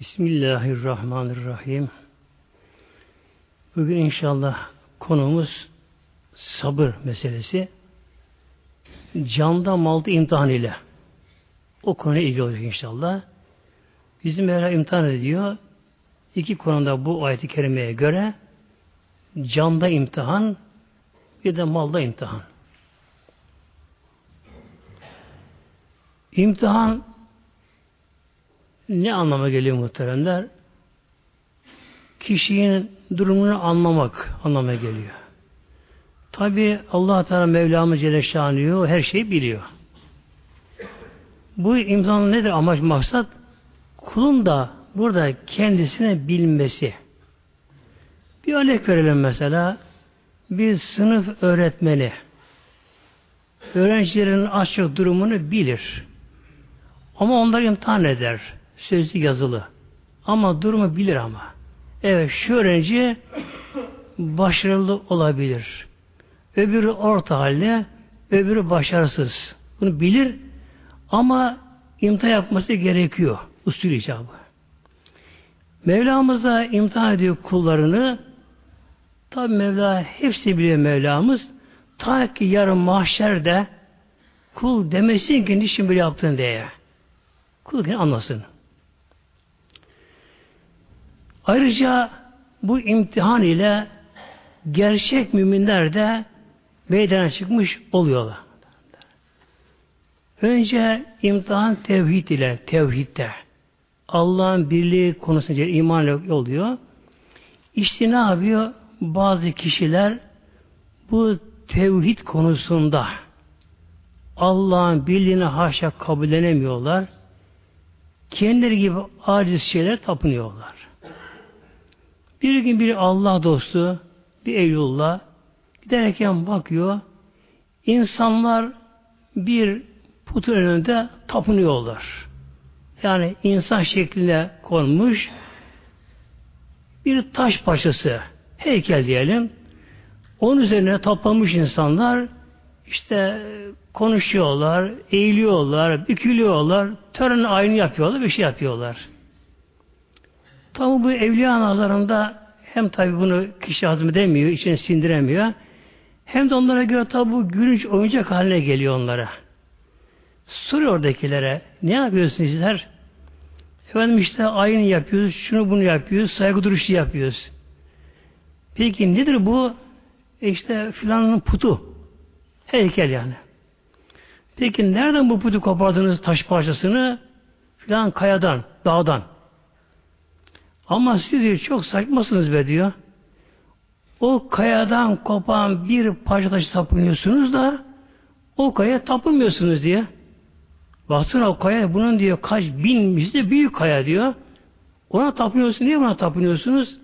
Bismillahirrahmanirrahim. Bugün inşallah konumuz sabır meselesi. Canda malda imtihan ile. O konuya ilgili olacak inşallah. Bizim Mevla imtihan ediyor. İki konuda bu ayeti kerimeye göre canda imtihan bir de malda imtihan. İmtihan ne anlama geliyor muhteremler? Kişinin durumunu anlamak anlamına geliyor. Tabi Allah Teala Mevlamız Celle her şeyi biliyor. Bu imtihan nedir amaç maksat? Kulun da burada kendisine bilmesi. Bir örnek verelim mesela. Bir sınıf öğretmeni öğrencilerin açık durumunu bilir. Ama onlar imtihan eder. Sözlü yazılı. Ama durumu bilir ama. Evet şu öğrenci başarılı olabilir. Öbürü orta halde, öbürü başarısız. Bunu bilir ama imtihan yapması gerekiyor. Usul icabı. Mevlamız imtihan ediyor kullarını. Tabi Mevla hepsi biliyor Mevlamız. Ta ki yarın mahşerde kul demesin ki niçin böyle yaptın diye. Kul anlasın. Ayrıca bu imtihan ile gerçek müminler de meydana çıkmış oluyorlar. Önce imtihan tevhid ile, tevhidde. Allah'ın birliği konusunda iman oluyor. İşte ne yapıyor? Bazı kişiler bu tevhid konusunda Allah'ın birliğini haşa kabullenemiyorlar. Kendileri gibi aciz şeyler tapınıyorlar. Bir gün bir Allah dostu, bir Eylullah giderken bakıyor, insanlar bir putun önünde tapınıyorlar. Yani insan şeklinde konmuş bir taş parçası, heykel diyelim. Onun üzerine toplamış insanlar işte konuşuyorlar, eğiliyorlar, bükülüyorlar, tören aynı yapıyorlar, bir şey yapıyorlar. Tabi bu evliya nazarında hem tabi bunu kişi hazmedemiyor, içine sindiremiyor. Hem de onlara göre tabi bu gülünç oyuncak haline geliyor onlara. Soruyor oradakilere, ne yapıyorsunuz sizler? Efendim işte aynı yapıyoruz, şunu bunu yapıyoruz, saygı duruşu yapıyoruz. Peki nedir bu? E işte filanın putu. Heykel yani. Peki nereden bu putu kopardınız taş parçasını? Filan kayadan, dağdan. Ama siz diyor, çok saçmasınız be diyor. O kayadan kopan bir parça taşı tapınıyorsunuz da o kaya tapınmıyorsunuz diye. Baksana o kaya bunun diyor kaç bin misli büyük kaya diyor. Ona tapınıyorsunuz. Niye buna tapınıyorsunuz?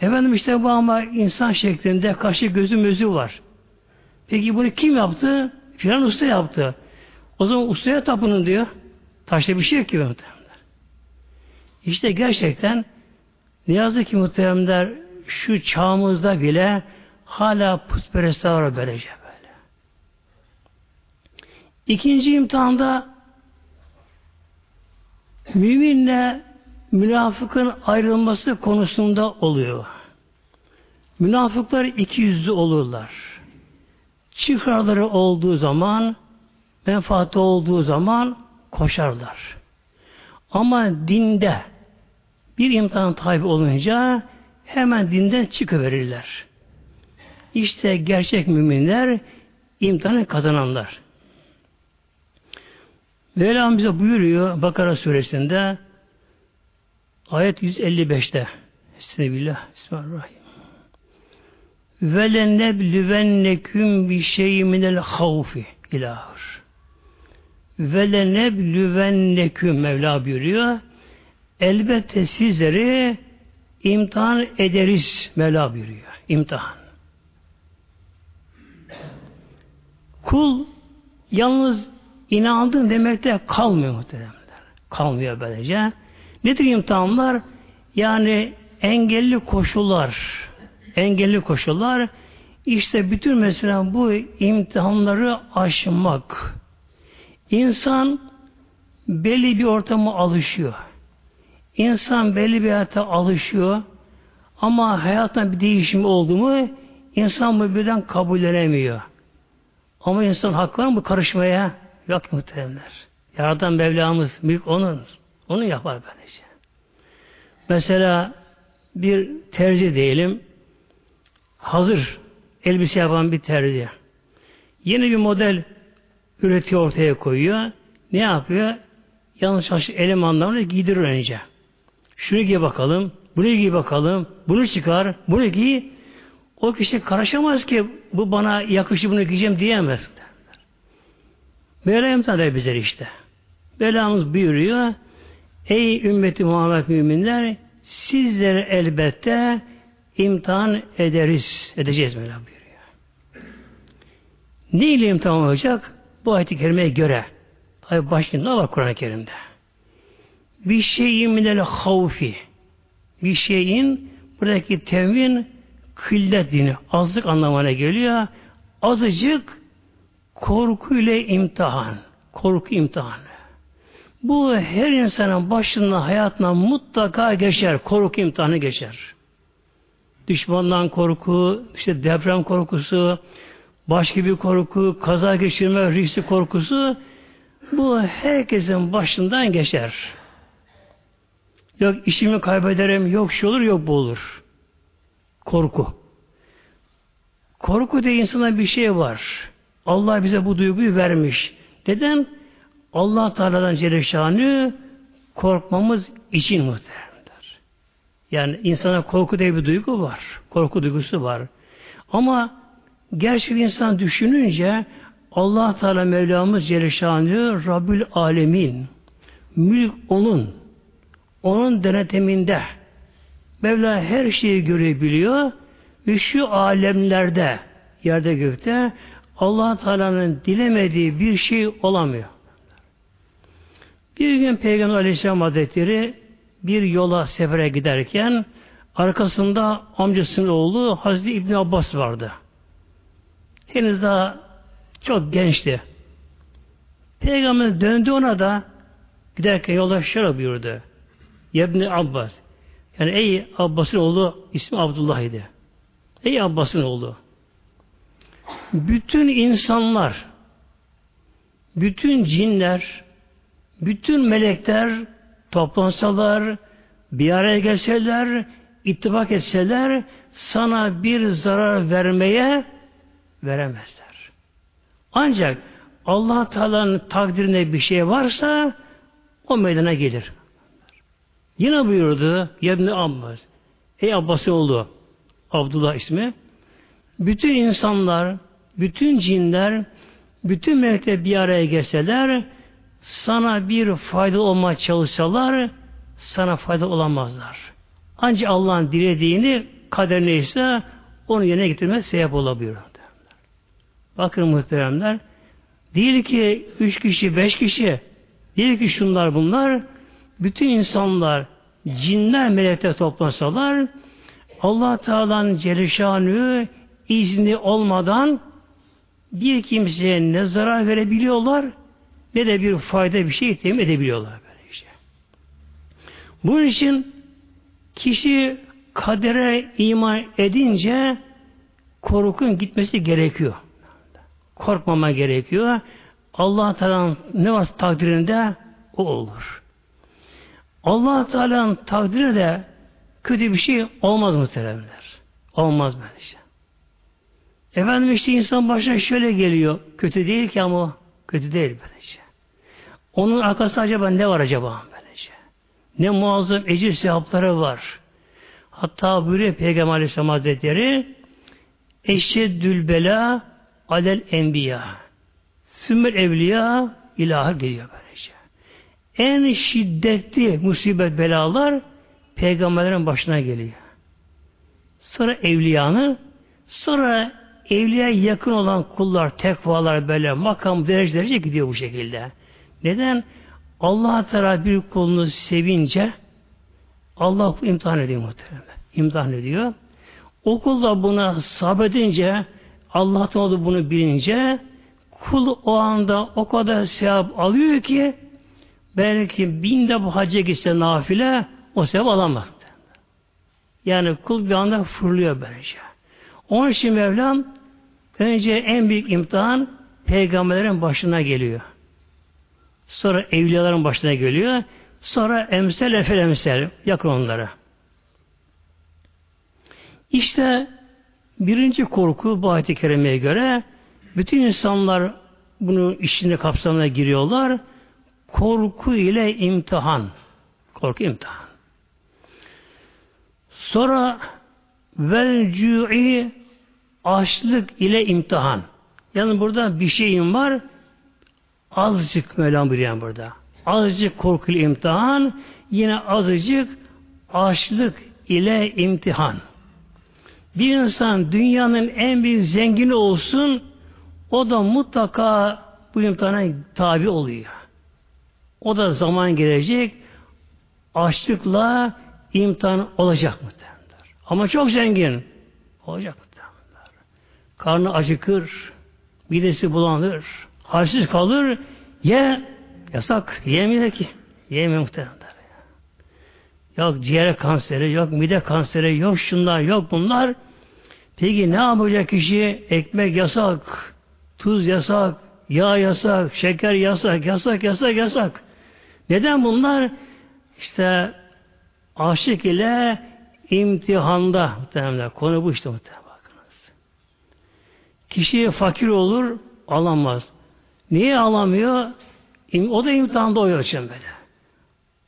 Efendim işte bu ama insan şeklinde kaşı gözü mözü var. Peki bunu kim yaptı? Filan usta yaptı. O zaman ustaya tapının diyor. Taşta bir şey yok ki muhtemelen. İşte gerçekten ne yazık ki muhteremler şu çağımızda bile hala putperestler var böylece böyle. İkinci imtihanda müminle münafıkın ayrılması konusunda oluyor. Münafıklar iki yüzlü olurlar. Çıkarları olduğu zaman, menfaati olduğu zaman koşarlar. Ama dinde bir imtihan tabi olunca hemen dinden çıkıverirler. İşte gerçek müminler imtihanı kazananlar. Mevlam bize buyuruyor Bakara suresinde ayet 155'te Bismillah Bismillahirrahmanirrahim ve leneblüvenneküm bir şey minel havfi ilahır. Ve leneblüvenneküm Mevla buyuruyor. Elbette sizleri imtihan ederiz Mevla buyuruyor. İmtihan. Kul yalnız inandın demekte kalmıyor muhtemelen. Kalmıyor böylece. Nedir imtihanlar? Yani engelli koşullar, engelli koşullar işte bütün mesela bu imtihanları aşmak. İnsan belli bir ortama alışıyor. İnsan belli bir hayata alışıyor ama hayattan bir değişim oldu mu insan bu birden kabullenemiyor. Ama insan hak var mı karışmaya? Yok muhteremler. Yaratan Mevlamız büyük onun. Onu yapar böylece. Mesela bir terzi diyelim hazır elbise yapan bir terzi. Yeni bir model üretiyor ortaya koyuyor. Ne yapıyor? Yanlış elemanlarını giydirir önce. Şunu giy bakalım, bunu giy bakalım, bunu çıkar, bunu giy. O kişi karışamaz ki bu bana yakışır bunu giyeceğim diyemez. Böyle imtihan bize işte. Belamız buyuruyor. Ey ümmeti Muhammed müminler sizleri elbette imtihan ederiz. Edeceğiz Mevla buyuruyor. Ne ile imtihan olacak? Bu ayet-i kerimeye göre. Tabi başında var Kur'an-ı Kerim'de. Bir şeyin minel havfi. Bir şeyin buradaki tevin kıllet dini, azlık anlamına geliyor. Azıcık korku ile imtihan. Korku imtihanı. Bu her insanın başına, hayatına mutlaka geçer. Korku imtihanı geçer. Düşmandan korku, işte deprem korkusu, başka bir korku, kaza geçirme riski korkusu bu herkesin başından geçer. Yok işimi kaybederim, yok şu olur, yok bu olur. Korku. Korku diye insana bir şey var. Allah bize bu duyguyu vermiş. Neden? Allah Teala'dan Celle korkmamız için muhteremdir. Yani insana korku diye bir duygu var. Korku duygusu var. Ama gerçek insan düşününce Allah Teala Mevlamız Celle Rabbül Alemin mülk onun onun denetiminde Mevla her şeyi görebiliyor ve şu alemlerde yerde gökte allah Teala'nın dilemediği bir şey olamıyor. Bir gün Peygamber Aleyhisselam Hazretleri bir yola sefere giderken arkasında amcasının oğlu Hazreti İbni Abbas vardı. Henüz daha çok gençti. Peygamber döndü ona da giderken yola şöyle buyurdu. Yebni Abbas. Yani ey Abbas'ın oğlu ismi Abdullah idi. Ey Abbas'ın oğlu. Bütün insanlar, bütün cinler, bütün melekler toplansalar, bir araya gelseler, ittifak etseler, sana bir zarar vermeye veremezler. Ancak allah Teala'nın takdirine bir şey varsa o meydana gelir. Yine buyurdu Yebni Abbas. Ey Abbas'ı oldu. Abdullah ismi. Bütün insanlar, bütün cinler, bütün melekler bir araya gelseler, sana bir fayda olmaya çalışsalar, sana fayda olamazlar. Ancak Allah'ın dilediğini kader neyse onu yerine getirmez sebep olabiliyor. Bakın muhteremler, değil ki üç kişi, beş kişi, değil ki şunlar bunlar, bütün insanlar, cinler, melekler toplansalar, Allah Teala'nın Celleşanü izni olmadan bir kimseye ne zarar verebiliyorlar ne de bir fayda bir şey temin edebiliyorlar böyle işte. Bunun için kişi kadere iman edince korkun gitmesi gerekiyor. Korkmama gerekiyor. Allah Teala'nın ne var takdirinde o olur. Allah Teala'nın takdiri de kötü bir şey olmaz muhteremler. Olmaz böylece. Efendim işte insan başına şöyle geliyor. Kötü değil ki ama kötü değil böylece. Onun arkasında acaba ne var acaba böylece? Ne muazzam ecir sevapları var. Hatta buyuruyor Peygamber Aleyhisselam Hazretleri Eşeddül bela alel enbiya Sümmel evliya ilaha geliyor böylece. En şiddetli musibet belalar peygamberlerin başına geliyor. Sonra evliyanı sonra evliya yakın olan kullar, tekvalar böyle makam derece derece gidiyor bu şekilde. Neden? Allah Teala bir kulunu sevince Allah imtihan ediyor muhtemelen. İmtihan ediyor. O kul da buna sabredince Allah'tan oldu bunu bilince kul o anda o kadar sevap alıyor ki belki binde bu hacca gitse nafile o sevap alamaz. Yani kul bir anda fırlıyor böylece. Onun için Mevlam önce en büyük imtihan peygamberlerin başına geliyor. Sonra evliyaların başına geliyor. Sonra emsel efel emsel yakın onlara. İşte birinci korku bu ayet-i kerimeye göre bütün insanlar bunu işinde kapsamına giriyorlar. Korku ile imtihan. Korku imtihan. Sonra vel cü'i açlık ile imtihan. Yani burada bir şeyim var. Azıcık Mevlam buyuruyor burada. Azıcık korku ile imtihan. Yine azıcık açlık ile imtihan. Bir insan dünyanın en büyük zengini olsun o da mutlaka bu imtihana tabi oluyor. O da zaman gelecek açlıkla imtihan olacak mı? Ama çok zengin. Olacak mı? Karnı acıkır, midesi bulanır, halsiz kalır, ye, yasak, yemiyor ki. Yemiyor muhtemelen. Yok ciğer kanseri, yok mide kanseri, yok şunlar, yok bunlar. Peki ne yapacak kişi? Ekmek yasak, tuz yasak, yağ yasak, şeker yasak, yasak, yasak, yasak. Neden bunlar? İşte aşık ile imtihanda muhtemelen. Konu bu işte muhtemelen. Bakınız. Kişi fakir olur, alamaz. Niye alamıyor? O da imtihanda o için böyle.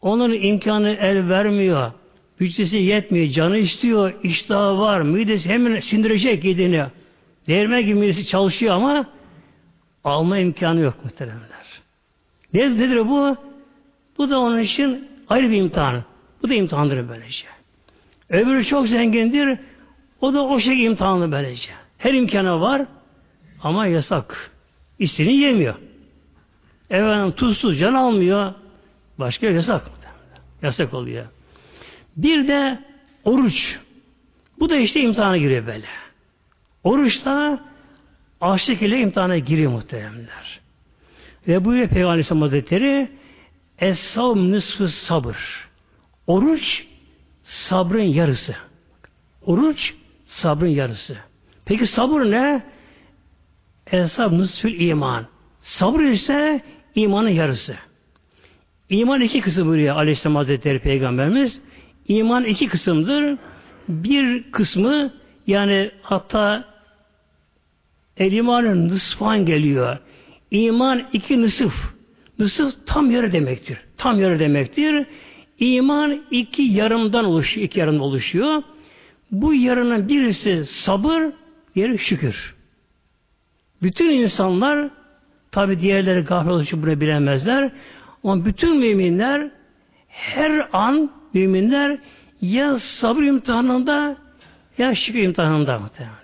Onun imkanı el vermiyor. Bütçesi yetmiyor, canı istiyor, iştahı var, midesi hemen sindirecek yediğini. Değirmen gibi midesi çalışıyor ama alma imkanı yok muhteremler. Ne, nedir bu? Bu da onun için ayrı bir imtihan. Bu da imtihandır böylece. Öbürü çok zengindir. O da o şekilde imtihanlı böylece. Her imkanı var ama yasak. İstediğini yemiyor. Efendim tuzsuz can almıyor. Başka yasak. Yasak oluyor. Bir de oruç. Bu da işte imtihana giriyor böyle. Oruç da açlık ile imtihana giriyor muhteremler. Ve bu Peygamber Aleyhisselam Hazretleri Es-savm nısfı sabır. Oruç sabrın yarısı. Oruç sabrın yarısı. Peki sabır ne? Esab nısfül iman. Sabır ise imanın yarısı. İman iki kısım buyuruyor Aleyhisselam Hazretleri Peygamberimiz. İman iki kısımdır. Bir kısmı yani hatta el imanın nısfan geliyor. İman iki nısıf. Nısıf tam yarı demektir. Tam yarı demektir. İman iki yarımdan oluşuyor. iki yarım oluşuyor. Bu yarının birisi sabır, diğeri şükür. Bütün insanlar tabi diğerleri gafil oluşu bunu bilemezler. Ama bütün müminler her an müminler ya sabır imtihanında ya şükür imtihanında muhtemelenler.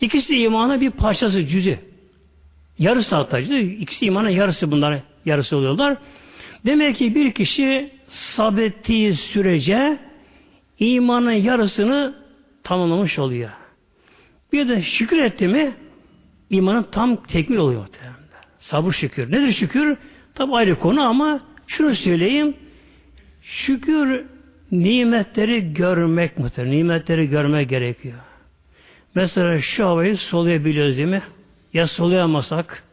İkisi imana bir parçası, cüzü. Yarısı hatta. İkisi imanın yarısı bunların yarısı oluyorlar. Demek ki bir kişi sabrettiği sürece imanın yarısını tamamlamış oluyor. Bir de şükür etti mi imanın tam tekmil oluyor. Sabır şükür. Nedir şükür? Tabi ayrı konu ama şunu söyleyeyim. Şükür nimetleri görmek mıdır? Nimetleri görmek gerekiyor. Mesela şu havayı soluyabiliyoruz değil mi? Ya soluyamasak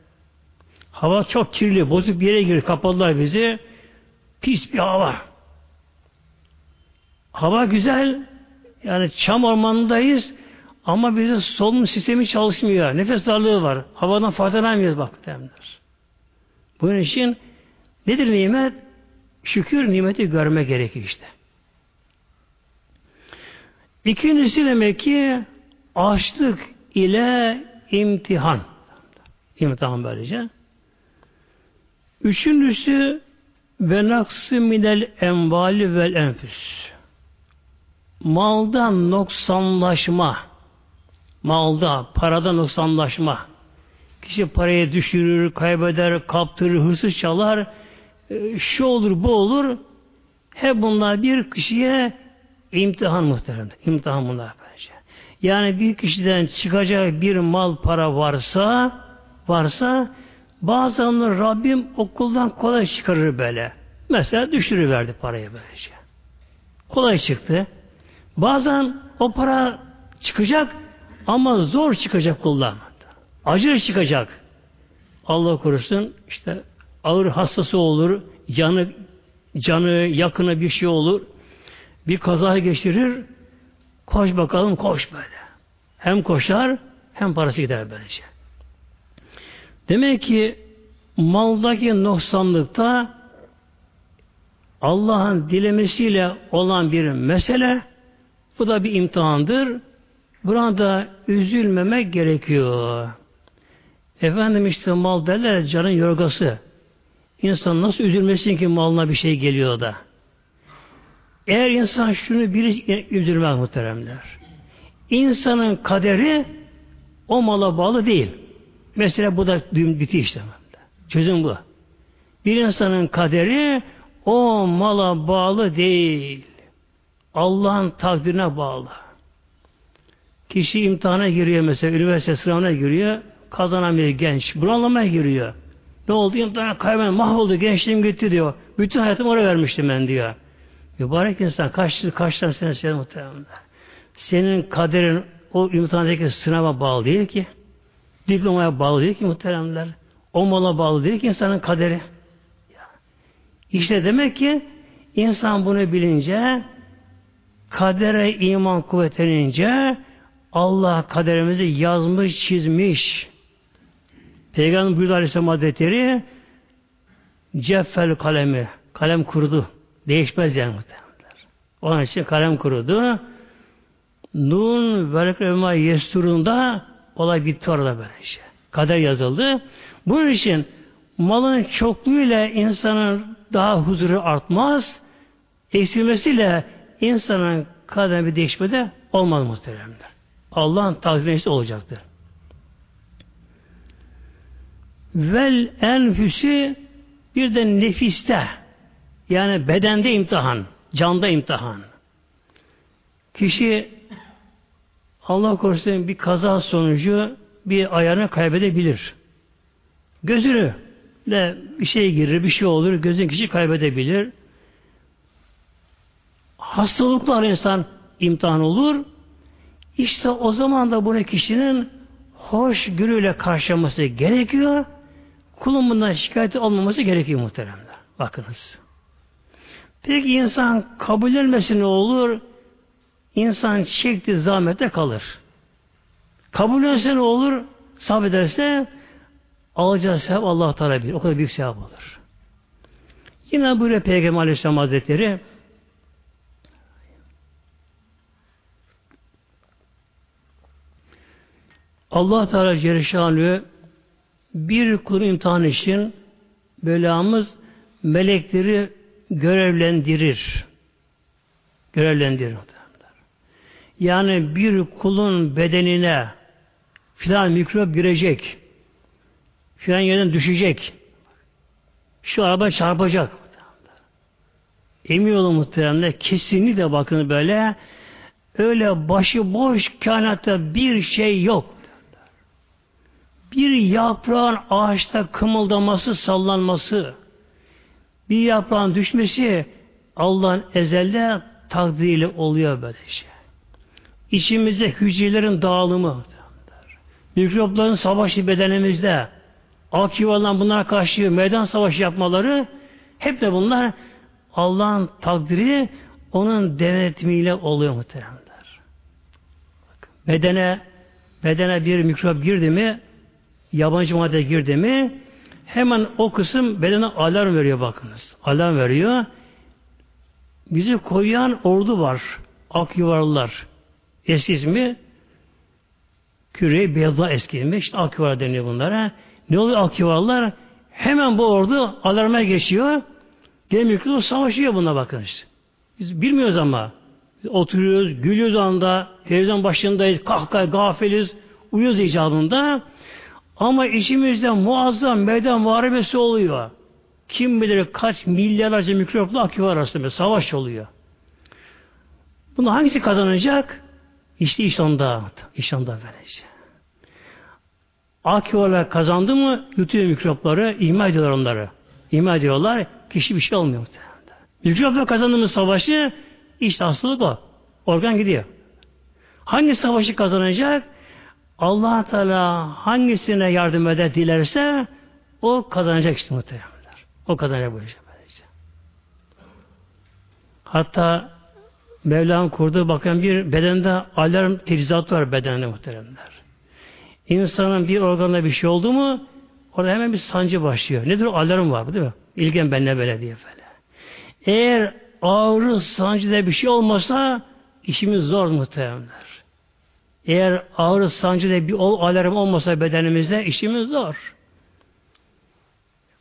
hava çok kirli, bozuk bir yere girip kapadılar bizi. Pis bir hava. Hava güzel. Yani çam ormanındayız ama bizim solunum sistemi çalışmıyor. Nefes darlığı var. Havadan faydalanmıyoruz bak demler. Bunun için nedir nimet? Şükür nimeti görme gerekir işte. İkincisi demek ki açlık ile imtihan. İmtihan böylece. Üçüncüsü ve naksı minel envali vel enfüs. Maldan noksanlaşma. Malda, parada noksanlaşma. Kişi parayı düşürür, kaybeder, kaptırır, hırsız çalar. E, şu olur, bu olur. Hep bunlar bir kişiye imtihan muhtemelen. İmtihan bunlar bence. Yani bir kişiden çıkacak bir mal para varsa varsa bazen Rabbim okuldan kolay çıkarır böyle. Mesela düşürüverdi parayı böylece. Kolay çıktı. Bazen o para çıkacak ama zor çıkacak kullanmada. Acır çıkacak. Allah korusun işte ağır hastası olur, canı canı yakına bir şey olur. Bir kaza geçirir. Koş bakalım koş böyle. Hem koşar hem parası gider böylece. Demek ki maldaki noksanlıkta Allah'ın dilemesiyle olan bir mesele bu da bir imtihandır. Burada üzülmemek gerekiyor. Efendim işte mal derler canın yorgası. İnsan nasıl üzülmesin ki malına bir şey geliyor da. Eğer insan şunu bir üzülmez muhteremler. İnsanın kaderi o mala bağlı değil. Mesela bu da biti işte. Çözüm bu. Bir insanın kaderi o mala bağlı değil. Allah'ın takdirine bağlı. Kişi imtihana giriyor mesela, üniversite sınavına giriyor, kazanamıyor genç. Bunalamaya giriyor. Ne oldu? İmtihana kaybeden mahvoldu, gençliğim gitti diyor. Bütün hayatımı oraya vermiştim ben diyor. Mübarek insan kaç, kaç tane sene sen muhtemelen. Senin kaderin o imtihandaki sınava bağlı değil ki. Diplomaya bağlı değil ki muhteremler. O mala bağlı değil ki insanın kaderi. İşte demek ki insan bunu bilince kadere iman kuvvetlenince Allah kaderimizi yazmış, çizmiş. Peygamber buyurdu Aleyhisselam Hazretleri ceffel kalemi kalem kurudu. Değişmez yani muhtemelenler. Onun için kalem kurudu. Nun velekema yesturunda olay bitti orada böyle şey. Kader yazıldı. Bunun için malın çokluğuyla insanın daha huzuru artmaz. Eksilmesiyle insanın kaderi bir değişmede olmaz muhteremler. Allah'ın takdiri olacaktır. Vel enfüsü bir de nefiste yani bedende imtihan, canda imtihan. Kişi Allah korusun bir kaza sonucu bir ayarını kaybedebilir. Gözünü de bir şey girir, bir şey olur, gözün kişi kaybedebilir. Hastalıklar insan imtihan olur. İşte o zaman da bunu kişinin hoş gürüyle karşılaması gerekiyor. Kulun bundan şikayet olmaması gerekiyor muhteremler. Bakınız. Peki insan kabul etmesi ne olur? İnsan çekti zahmete kalır. Kabul etse ne olur? Sabrederse alacağı sevap Allah Teala bilir. O kadar büyük sevap olur. Yine böyle Peygamber Aleyhisselam Hazretleri Allah Teala Celle bir kulu imtihan için belamız melekleri görevlendirir. Görevlendirir. Yani bir kulun bedenine filan mikrop girecek. Filan yerden düşecek. Şu araba çarpacak. Emin olun muhteremler kesinlikle bakın böyle öyle başı boş kainatta bir şey yok. Bir yaprağın ağaçta kımıldaması, sallanması, bir yaprağın düşmesi Allah'ın ezelde takdiriyle oluyor böyle şey. İçimizde hücrelerin dağılımı, mikropların savaşı bedenimizde, ak yuvalan bunlara karşı meydan savaşı yapmaları, hep de bunlar Allah'ın takdiri, onun denetimiyle oluyor muhteremler. Bedene, bedene bir mikrop girdi mi, yabancı madde girdi mi, hemen o kısım bedene alarm veriyor bakınız. Alarm veriyor. Bizi koyan ordu var. Ak yuvarlar. Eski ismi Küre Beyazla eski ismi. İşte ak yuvar deniyor bunlara. Ne oluyor ak yuvarlar? Hemen bu ordu alarma geçiyor. Gemi savaşıyor buna bakınız. Biz bilmiyoruz ama. Biz oturuyoruz, gülüyoruz anda, televizyon başındayız, kahkaha, gafiliz, uyuyoruz icabında. Ama içimizde muazzam meydan muharebesi oluyor. Kim bilir kaç milyarlarca mikropla akü var arasında savaş oluyor. Bunu hangisi kazanacak? İşte iş onda. İş onda böylece. Aküvarlar kazandı mı yutuyor mikropları, ihmal ediyorlar onları. İhmal ediyorlar. kişi bir şey olmuyor. Mülkü Rabb'le kazandığımız savaşı işte hastalık o. Organ gidiyor. Hangi savaşı kazanacak? allah Teala hangisine yardım eder dilerse o kazanacak işte muhtemelenler. O kazanacak bu işe. Hatta Mevlam kurduğu bakın bir bedende alarm teçhizatı var bedende muhteremler. İnsanın bir organında bir şey oldu mu orada hemen bir sancı başlıyor. Nedir o? Alarm var değil mi? İlgen benle böyle diye böyle. Eğer ağrı sancıda bir şey olmasa işimiz zor muhteremler. Eğer ağrı sancıda bir alarm olmasa bedenimizde işimiz zor.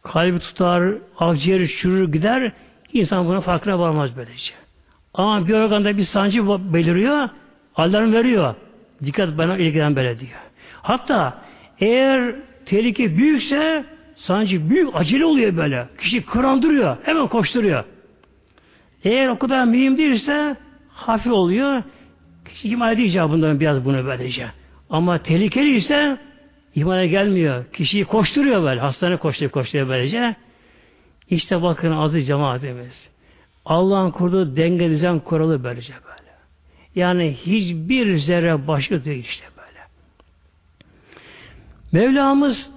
Kalbi tutar, akciğer çürür gider, insan buna farkına varmaz böylece. Ama bir organda bir sancı beliriyor, alarm veriyor. Dikkat bana ilgilen böyle diyor. Hatta eğer tehlike büyükse sancı büyük acele oluyor böyle. Kişi kırandırıyor. Hemen koşturuyor. Eğer o kadar mühim değilse hafif oluyor. Kişi ediyor icabından biraz bunu böylece. Ama tehlikeli ise imana gelmiyor. Kişiyi koşturuyor böyle. Hastane koşturuyor, koşturuyor böylece. İşte bakın aziz cemaatimiz. Allah'ın kurduğu denge düzen kuralı böylece böyle. Yani hiçbir zerre başka değil işte böyle. Mevlamız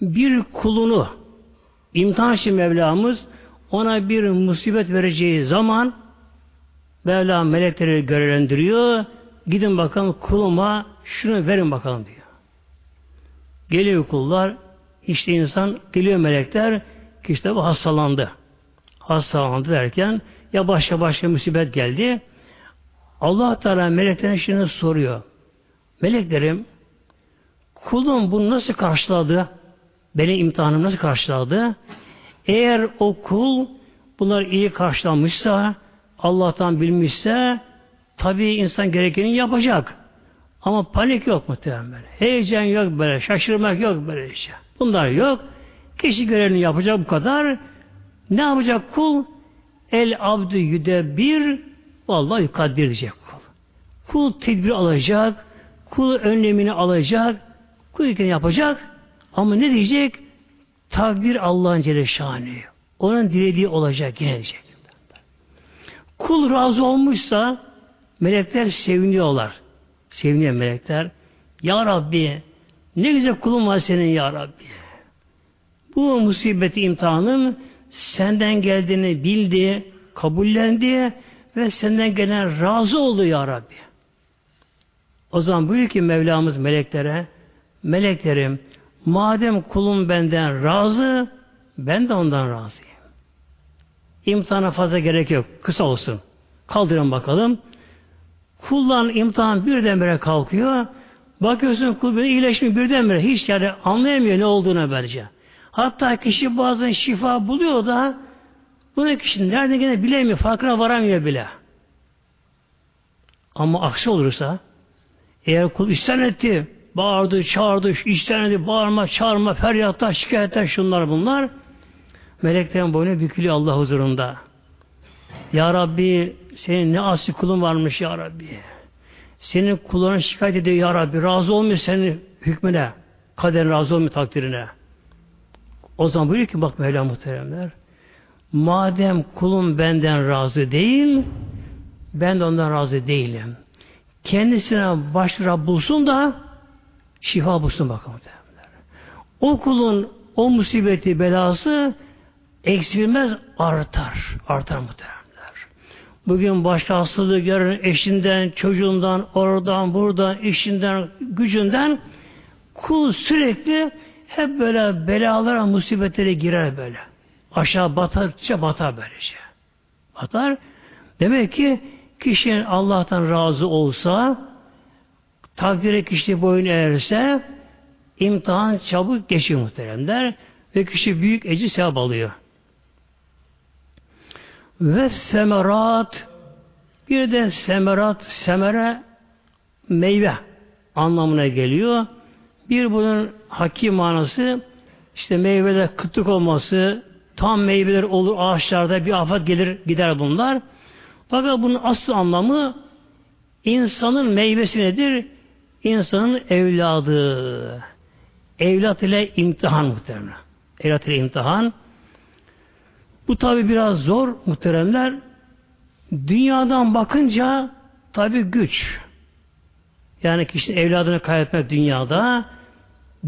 bir kulunu imtihan için Mevlamız ona bir musibet vereceği zaman Mevla melekleri görevlendiriyor. Gidin bakalım kuluma şunu verin bakalım diyor. Geliyor kullar işte insan geliyor melekler ki işte bu hastalandı hastalandı derken ya başka başka musibet geldi. Allah Teala meleklerine şunu soruyor. Meleklerim kulum bunu nasıl karşıladı? Benim imtihanım nasıl karşıladı? Eğer o kul bunlar iyi karşılanmışsa Allah'tan bilmişse tabii insan gerekeni yapacak. Ama panik yok muhtemelen böyle. Heyecan yok böyle. Şaşırmak yok böyle şey. Bunlar yok. Kişi görevini yapacak bu kadar. Ne yapacak kul? El abdü yüde bir vallahi yukaddir diyecek kul. Kul tedbir alacak, kul önlemini alacak, kul ilkini yapacak ama ne diyecek? Takdir Allah'ın Celle Şanı. Onun dilediği olacak diyecek. Kul razı olmuşsa melekler seviniyorlar. Seviniyor melekler. Ya Rabbi ne güzel kulun var senin Ya Rabbi. Bu musibeti imtihanın senden geldiğini bildi, kabullendi ve senden gelen razı oldu ya Rabbi. O zaman buyur ki Mevlamız meleklere, meleklerim madem kulum benden razı, ben de ondan razıyım. İmtihana fazla gerek yok. Kısa olsun. Kaldırın bakalım. Kullan imtihan birdenbire kalkıyor. Bakıyorsun kul böyle iyileşmiyor birdenbire. Hiç yani anlayamıyor ne olduğunu böylece. Hatta kişi bazen şifa buluyor da bunu kişi nerede gene bilemiyor, farkına varamıyor bile. Ama aksi olursa eğer kul isyan etti, bağırdı, çağırdı, isyan etti, bağırma, çağırma, feryatlar, şikayetler, şunlar bunlar. Meleklerin boynu bükülüyor Allah huzurunda. Ya Rabbi senin ne asli kulun varmış Ya Rabbi. Senin kullarına şikayet ediyor Ya Rabbi. Razı olmuyor senin hükmüne. Kaderin razı olmuyor takdirine. O zaman buyuruyor ki bak Mevla muhteremler madem kulum benden razı değil ben de ondan razı değilim. Kendisine başvura bulsun da şifa bulsun bakın muhteremler. O kulun o musibeti belası eksilmez artar. Artar muhteremler. Bugün başka hastalığı gören eşinden, çocuğundan, oradan, buradan, işinden, gücünden kul sürekli hep böyle belalara, musibetlere girer böyle. Aşağı batarça batar böylece. Batar. Demek ki kişinin Allah'tan razı olsa, takdire kişi boyun eğerse, imtihan çabuk geçiyor muhteremler ve kişi büyük ecri sevap alıyor. Ve semerat bir de semerat, semere meyve anlamına geliyor. Bir bunun hakim manası işte meyvede kıtlık olması, tam meyveler olur ağaçlarda bir afet gelir gider bunlar. Fakat bunun asıl anlamı insanın meyvesi nedir? İnsanın evladı. Evlat ile imtihan muhtemelen. Evlat ile imtihan. Bu tabi biraz zor muhteremler. Dünyadan bakınca tabi güç. Yani kişi evladını kaybetmek dünyada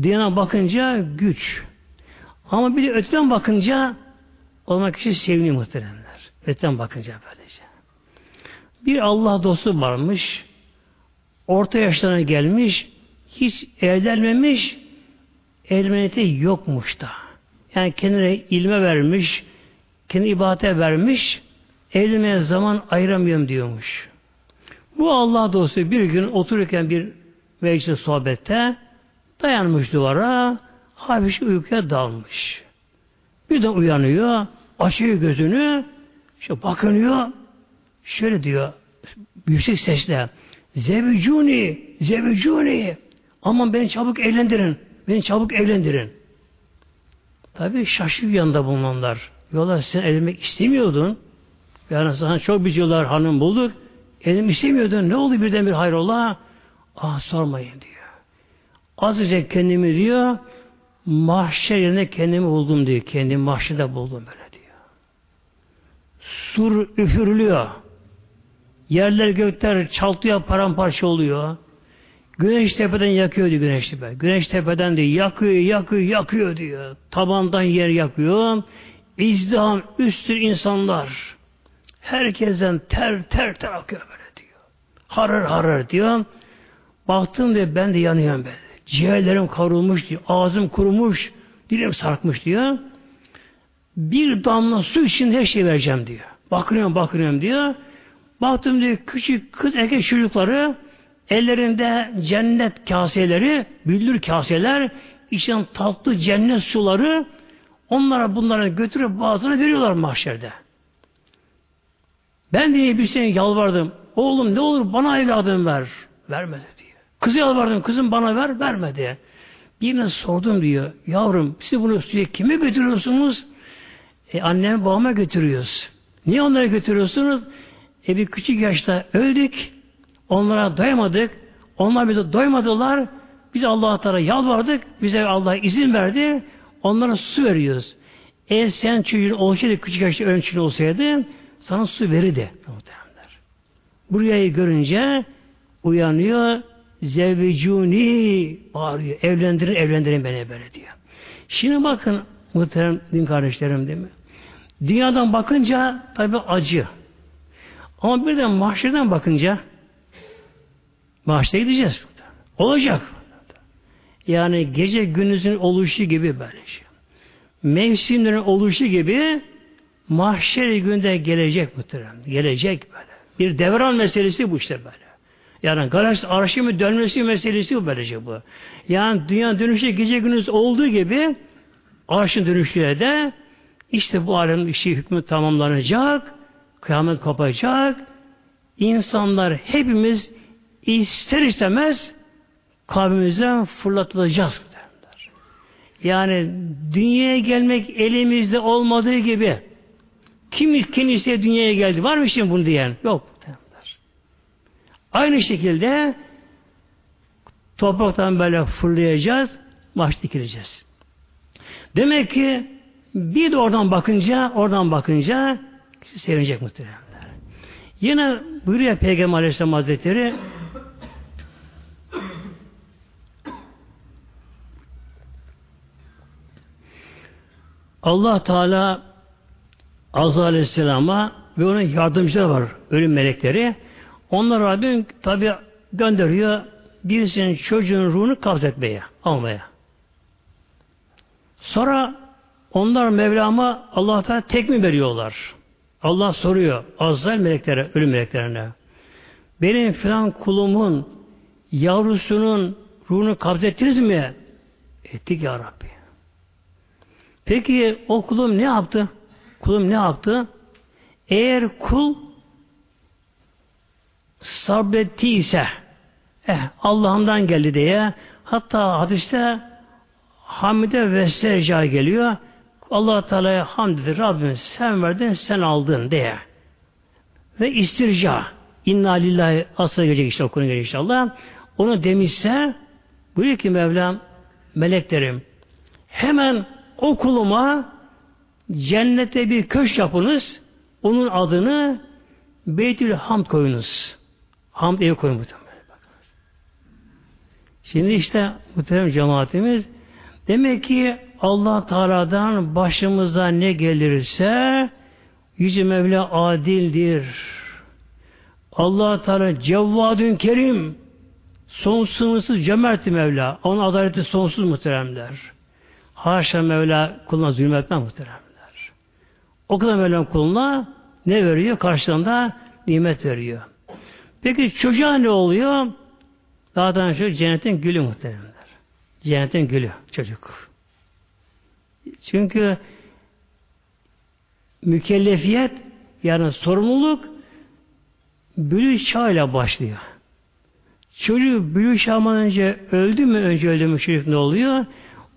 dünyadan bakınca güç. Ama bir de öteden bakınca olmak kişi seviniyor muhteremler. Öteden bakınca böylece. Bir Allah dostu varmış. Orta yaşlarına gelmiş. Hiç evlenmemiş. Evlenmeti yokmuş da. Yani kendine ilme vermiş. Kendi ibadete vermiş. Evlenmeye zaman ayıramıyorum diyormuş. Bu Allah dostu bir gün otururken bir meclis sohbette dayanmış duvara hafif uykuya dalmış. Bir de uyanıyor, açıyor gözünü, işte bakınıyor, şöyle diyor, yüksek sesle, Zevcuni, zevcuni, aman beni çabuk evlendirin, beni çabuk evlendirin. Tabi şaşırıyor yanında bulunanlar. Yola sen evlenmek istemiyordun. Yani sana çok bir yıllar hanım bulduk. Evlenmek istemiyordun. Ne oldu birden bir hayrola? Ah sormayın diyor. Azıcık kendimi diyor mahşer yerine kendimi buldum diyor. Kendimi mahşerde buldum böyle diyor. Sur üfürülüyor. Yerler gökler çaltıyor paramparça oluyor. Güneş tepeden yakıyor diyor güneş tepe. Güneş tepeden de yakıyor, yakıyor, yakıyor diyor. Tabandan yer yakıyor. İzdiham üstü insanlar. Herkesten ter ter ter akıyor böyle diyor. Harır harır diyor. Baktım diyor ben de yanıyorum böyle. Ciğerlerim kavrulmuş diyor. Ağzım kurumuş. Dilim sarkmış diyor. Bir damla su için her şey vereceğim diyor. Bakıyorum bakıyorum diyor. Baktım diyor küçük kız erkek çocukları ellerinde cennet kaseleri, büllür kaseler, içten tatlı cennet suları onlara bunlara götürüp bazılarına veriyorlar mahşerde. Ben diye bir sene yalvardım. Oğlum ne olur bana evladım ver. Vermedi. Kızı yalvardım. Kızım bana ver. Vermedi. Birine sordum diyor. Yavrum siz bunu suya kime götürüyorsunuz? E, anneme babama götürüyoruz. Niye onlara götürüyorsunuz? E bir küçük yaşta öldük. Onlara doyamadık. Onlar bize doymadılar. Biz Allah'a Teala yalvardık. Bize Allah izin verdi. Onlara su veriyoruz. Eğer sen çocuğun olsaydı küçük yaşta ölçülü olsaydı sana su verirdi. Buraya görünce uyanıyor zevvecuni bağırıyor. Evlendirin, evlendirin beni böyle diyor. Şimdi bakın muhterem din kardeşlerim değil mi? Dünyadan bakınca tabi acı. Ama bir de mahşerden bakınca mahşere gideceğiz. Olacak. Yani gece gündüzün oluşu gibi böyle şey. Mevsimlerin oluşu gibi mahşer günde gelecek muhterem. Gelecek böyle. Bir devran meselesi bu işte böyle. Yani galaksi arşimin dönmesi meselesi bu böylece bu. Yani dünya dönüşü gece gündüz olduğu gibi arşın dönüşüyle de işte bu alemin işi hükmü tamamlanacak, kıyamet kopacak, insanlar hepimiz ister istemez kabrimizden fırlatılacağız. Derler. Yani dünyaya gelmek elimizde olmadığı gibi kim kendisi dünyaya geldi? Var mı şimdi bunu diyen? Yok. Aynı şekilde topraktan böyle fırlayacağız, baş dikileceğiz. Demek ki bir de oradan bakınca, oradan bakınca sevinecek muhtemelen. Yine buyuruyor Peygamber Aleyhisselam Hazretleri Allah Teala Azza Aleyhisselam'a ve onun yardımcıları var, ölüm melekleri. Onlar Rabbim tabi gönderiyor birisinin çocuğun ruhunu kabz etmeye, almaya. Sonra onlar Mevlam'a Allah Teala tekmi veriyorlar. Allah soruyor Azrail meleklere, ölüm meleklerine. Benim filan kulumun yavrusunun ruhunu kabz ettiniz mi? Ettik ya Rabbi. Peki o kulum ne yaptı? Kulum ne yaptı? Eğer kul sabrettiyse eh, Allah'ımdan geldi diye hatta hadiste hamide ve secca geliyor allah Teala'ya hamd edir. Rabbim sen verdin, sen aldın diye. Ve istirca. İnna lillahi asla gelecek işte okunu gelecek inşallah. Onu demişse buyuruyor ki Mevlam meleklerim hemen o kuluma cennete bir köşk yapınız, onun adını Beytül Hamd koyunuz. Hamd evi koyun muhtemelen. Şimdi işte muhterem cemaatimiz demek ki Allah Teala'dan başımıza ne gelirse Yüce Mevla adildir. Allah Teala cevvadün kerim sonsuz cömert Mevla. Onun adaleti sonsuz muhteremler. Haşa Mevla kuluna zulmetmez muhteremler. O kadar Mevlam kuluna ne veriyor? Karşılığında nimet veriyor. Peki çocuğa ne oluyor? Zaten şu cennetin gülü muhteremler. Cennetin gülü çocuk. Çünkü mükellefiyet yani sorumluluk bülü çağıyla başlıyor. Çocuk bülü çağından önce öldü mü önce öldü mü çocuk ne oluyor?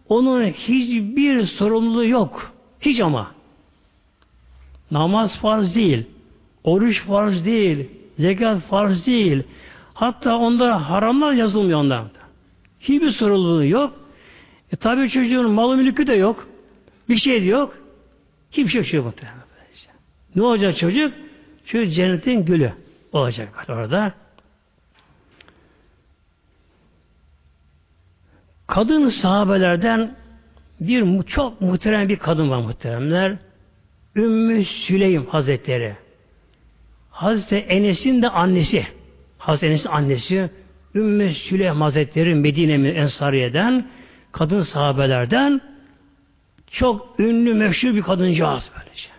Onun hiçbir sorumluluğu yok. Hiç ama. Namaz farz değil. Oruç farz değil. Zekat farz değil. Hatta onda haramlar yazılmıyor ondan. Hiçbir sorumluluğu yok. E tabi çocuğun malı mülkü de yok. Bir şey de yok. Hiçbir şey yok. Ne olacak çocuk? Şu cennetin gülü olacak orada. Kadın sahabelerden bir çok muhterem bir kadın var muhteremler. Ümmü Süleym Hazretleri. Hazreti Enes'in de annesi. Hazreti Enes'in annesi Ümmü Süleym Hazretleri Medine Ensariye'den kadın sahabelerden çok ünlü meşhur bir kadıncağız böylece.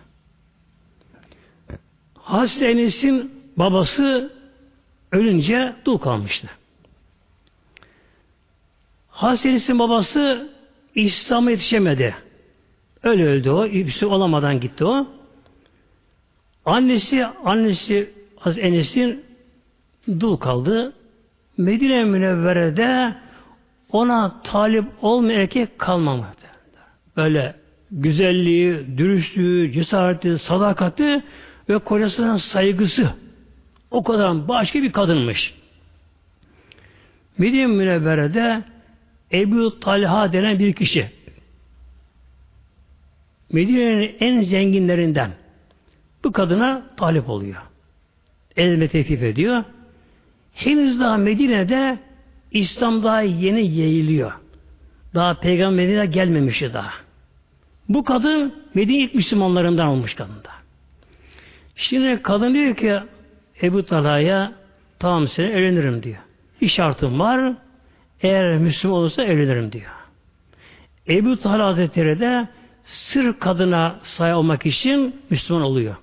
Hazreti Enes'in babası ölünce dul kalmıştı. Hazreti Enes'in babası İslam'a yetişemedi. Öyle öldü o. Müslüman olamadan gitti o. Annesi, annesi Hazreti Enes'in dul kaldı. Medine Münevvere'de ona talip olmayan erkek kalmamadı. Böyle güzelliği, dürüstlüğü, cesareti, sadakati ve kocasının saygısı o kadar başka bir kadınmış. Medine Münevvere'de Ebu Talha denen bir kişi Medine'nin en zenginlerinden bu kadına talip oluyor. Elme teklif ediyor. Henüz daha Medine'de İslam daha yeni yayılıyor. Daha peygamberine gelmemişti daha. Bu kadın Medine ilk Müslümanlarından olmuş kadında. Şimdi kadın diyor ki Ebu Talha'ya tamam seni evlenirim diyor. Bir şartım var. Eğer Müslüman olursa evlenirim diyor. Ebu Talha Hazretleri de sır kadına sahip olmak için Müslüman oluyor.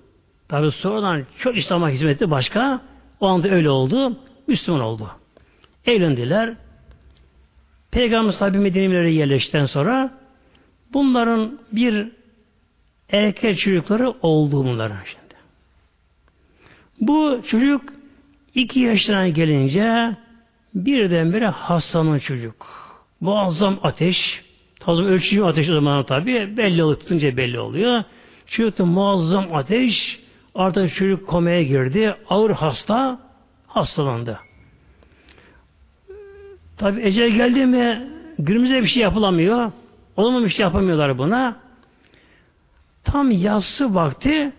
Tabi sonradan çok İslam'a hizmeti başka. O anda öyle oldu. Müslüman oldu. Evlendiler. Peygamber sahibi Medine'lere yerleştikten sonra bunların bir erkek çocukları oldu bunların şimdi. Bu çocuk iki yaşına gelince birdenbire hastanın çocuk. Muazzam ateş, tabi ölçücü ateş o zaman tabi belli oluyor, tutunca belli oluyor. Çocukta muazzam ateş, artık çocuk komaya girdi, ağır hasta, hastalandı. Tabi ecel geldi mi günümüzde bir şey yapılamıyor. O bir şey yapamıyorlar buna. Tam yatsı vakti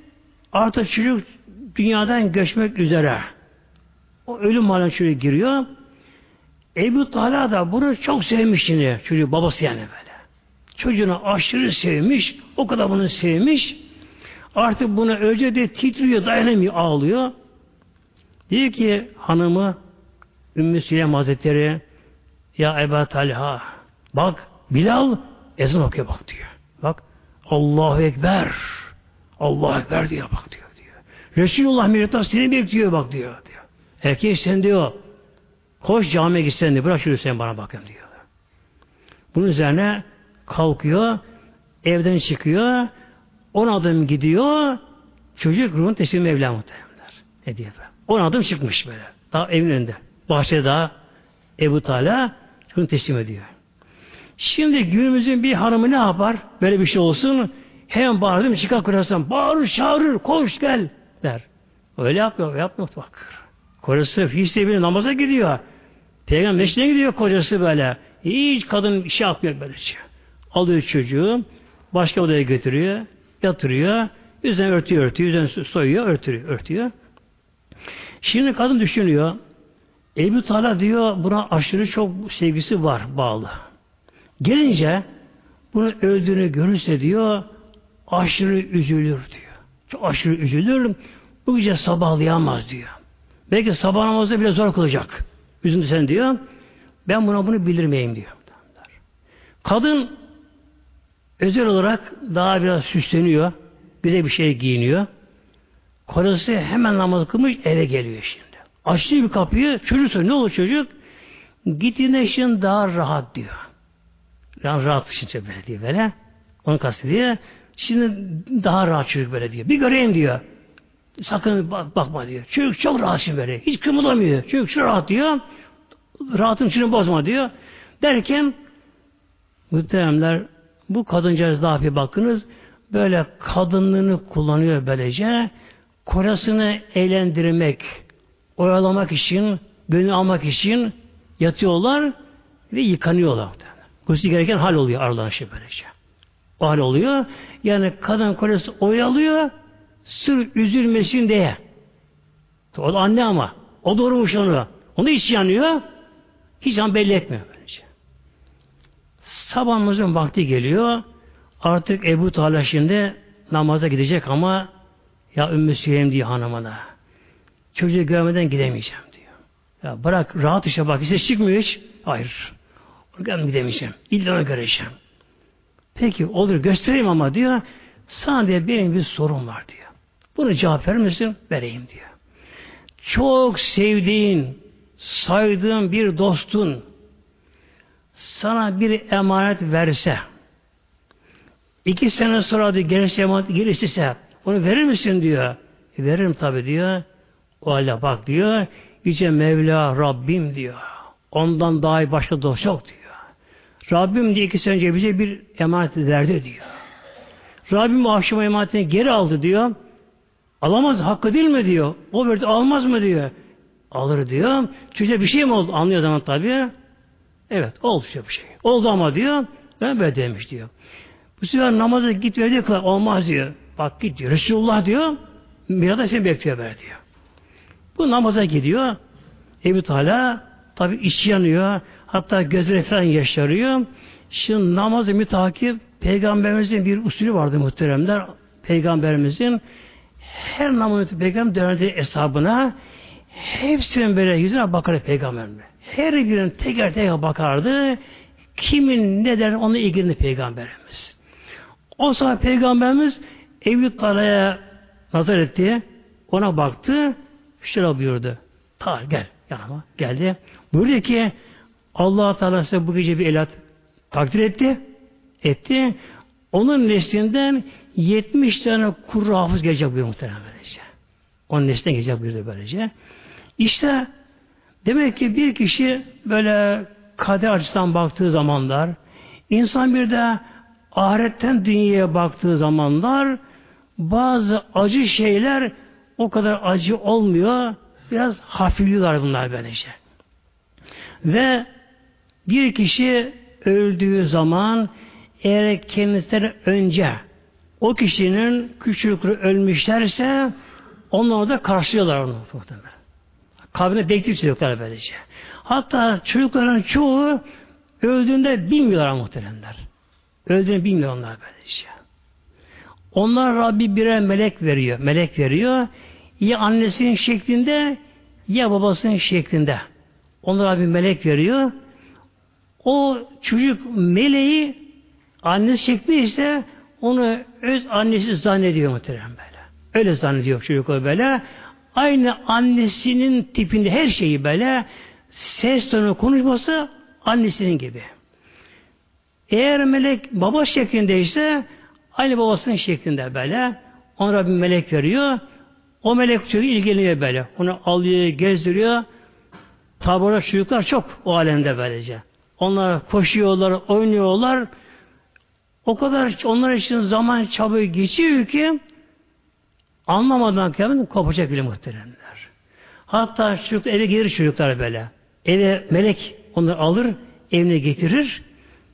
artık çocuk dünyadan göçmek üzere. O ölüm haline çocuk giriyor. Ebu Talha da bunu çok sevmiş yine çocuğu babası yani böyle. Çocuğunu aşırı sevmiş. O kadar bunu sevmiş. Artık buna önce de titriyor, dayanamıyor, ağlıyor. Diyor ki hanımı Ümmü Süleym Hazretleri ya Ebu Talha bak Bilal ezan okuyor bak diyor. Bak Allahu Ekber Allahu Ekber diyor bak diyor. diyor. Resulullah Mirat'ta seni bekliyor bak diyor. diyor. Erkeği sen diyor koş camiye gitsen diyor. Bırak şunu sen bana bakın diyor. Bunun üzerine kalkıyor evden çıkıyor on adım gidiyor çocuk ruhun teslim Mevla muhtemelenler. Ne diyor be? On adım çıkmış böyle. Daha evin önünde. Bahçede daha Ebu Talha şunu teslim ediyor. Şimdi günümüzün bir hanımı ne yapar? Böyle bir şey olsun. Hemen bağırdım çıkar kocasından. Bağırır, çağırır, koş gel der. Öyle yapmıyor, yapmıyor bak. Kocası fiistebiyle namaza gidiyor. Peygamber meşrine gidiyor kocası böyle. Hiç kadın bir şey yapmıyor böylece. Alıyor çocuğu, başka odaya götürüyor. Yatırıyor. Üzerine örtüyor, örtüyor. Üzerine soyuyor, örtüyor, örtüyor. Şimdi kadın düşünüyor. Ebu Talha diyor buna aşırı çok sevgisi var, bağlı. Gelince bunu öldüğünü görürse diyor aşırı üzülür diyor. Çok aşırı üzülür. Bu gece sabahlayamaz diyor. Belki sabah namazı bile zor kılacak. Üzüntü sen diyor. Ben buna bunu bildirmeyeyim diyor. Kadın özel olarak daha biraz süsleniyor. Bize bir şey giyiniyor. Kocası hemen namaz kılmış eve geliyor şimdi. Açtı bir kapıyı çocuk soruyor. Ne olur çocuk? Gittiğinde işin daha rahat diyor. Yani rahat şimdi böyle diyor böyle. Onu kastediyor. Şimdi daha rahat çocuk böyle diyor. Bir göreyim diyor. Sakın bak, bakma diyor. Çocuk çok rahat şimdi böyle. Hiç kımıldamıyor. Çocuk çok rahat diyor. Rahatın içini bozma diyor. Derken muhteremler bu kadıncağız daha bir bakınız böyle kadınlığını kullanıyor böylece korasını eğlendirmek oyalamak için gönül almak için yatıyorlar ve yıkanıyorlar. Gusül gereken hal oluyor aralanışı böylece. O hal oluyor. Yani kadın kolesi oyalıyor sır üzülmesin diye. O da anne ama. O doğurmuş onu. Onu hiç yanıyor. Hiç an belli etmiyor böylece. Sabahımızın vakti geliyor. Artık Ebu Talha şimdi namaza gidecek ama ya Ümmü Süheym diye hanımına. Çocuğu görmeden gidemeyeceğim diyor. Ya bırak rahat işe bak. Ses çıkmıyor hiç. Hayır. Ben gidemeyeceğim. İlla onu göreceğim. Peki olur göstereyim ama diyor. Sana diye benim bir sorun var diyor. Bunu cevap verir misin? Vereyim diyor. Çok sevdiğin, saydığın bir dostun sana bir emanet verse iki sene sonra diyor, gelirse emanet gelirse onu verir misin diyor. E, veririm tabi diyor. O halde bak diyor. Yüce Mevla Rabbim diyor. Ondan daha iyi başka dost yok diyor. Rabbim diye iki sene önce bize bir emanet verdi diyor. Rabbim o akşam emanetini geri aldı diyor. Alamaz hakkı değil mi diyor. O verdi almaz mı diyor. Alır diyor. Çocuğa bir şey mi oldu? Anlıyor zaman tabii. Evet oldu bir şey. Oldu ama diyor. Ben böyle demiş diyor. Bu sefer namaza git ve diyor. Olmaz diyor. Bak git diyor. Resulullah diyor. Mirada seni bekliyor böyle diyor. Bu namaza gidiyor. Ebu Teala tabi iç yanıyor. Hatta gözleri falan yaşarıyor. Şimdi namazı mütakip Peygamberimizin bir usulü vardı muhteremler. Peygamberimizin her namazı peygamber dönerdi hesabına hepsinin böyle yüzüne bakardı peygamberime. Her birinin teker teker bakardı. Kimin ne der onu ilgilendi peygamberimiz. O zaman peygamberimiz Ebu Tala'ya nazar etti. Ona baktı. Şöyle buyurdu. Ta gel yanıma. Geldi. Buyurdu ki allah Teala size bu gece bir elat takdir etti. Etti. Onun neslinden 70 tane kurru hafız gelecek buyuruyor muhtemelen böylece. Onun neslinden gelecek buyuruyor böylece. İşte demek ki bir kişi böyle kader açısından baktığı zamanlar insan bir de ahiretten dünyaya baktığı zamanlar bazı acı şeyler o kadar acı olmuyor. Biraz hafifliyorlar bunlar böylece. Ve bir kişi öldüğü zaman eğer kendisinden önce o kişinin küçükleri ölmüşlerse onlar da karşılıyorlar onu. Kabrine bekliyor çocuklar böylece. Hatta çocukların çoğu öldüğünde bilmiyorlar muhteremler. Öldüğünü bilmiyor onlar böylece. Onlar Rabbi birer melek veriyor. Melek veriyor. Ya annesinin şeklinde ya babasının şeklinde. Onlar Rabbi melek veriyor. O çocuk meleği annesi şekli onu öz annesi zannediyor muhterem böyle. Öyle zannediyor çocuk o böyle. Aynı annesinin tipinde her şeyi böyle ses tonu konuşması annesinin gibi. Eğer melek baba şeklindeyse aynı babasının şeklinde böyle. Ona bir melek veriyor. O melek çocuğu ilgileniyor böyle. Onu alıyor, gezdiriyor. Tabi çocuklar çok o alemde böylece. Onlar koşuyorlar, oynuyorlar. O kadar onlar için zaman çabuk geçiyor ki anlamadan kendini kopacak bile muhteremler. Hatta çocuk eve gelir çocuklar böyle. Eve melek onları alır, evine getirir.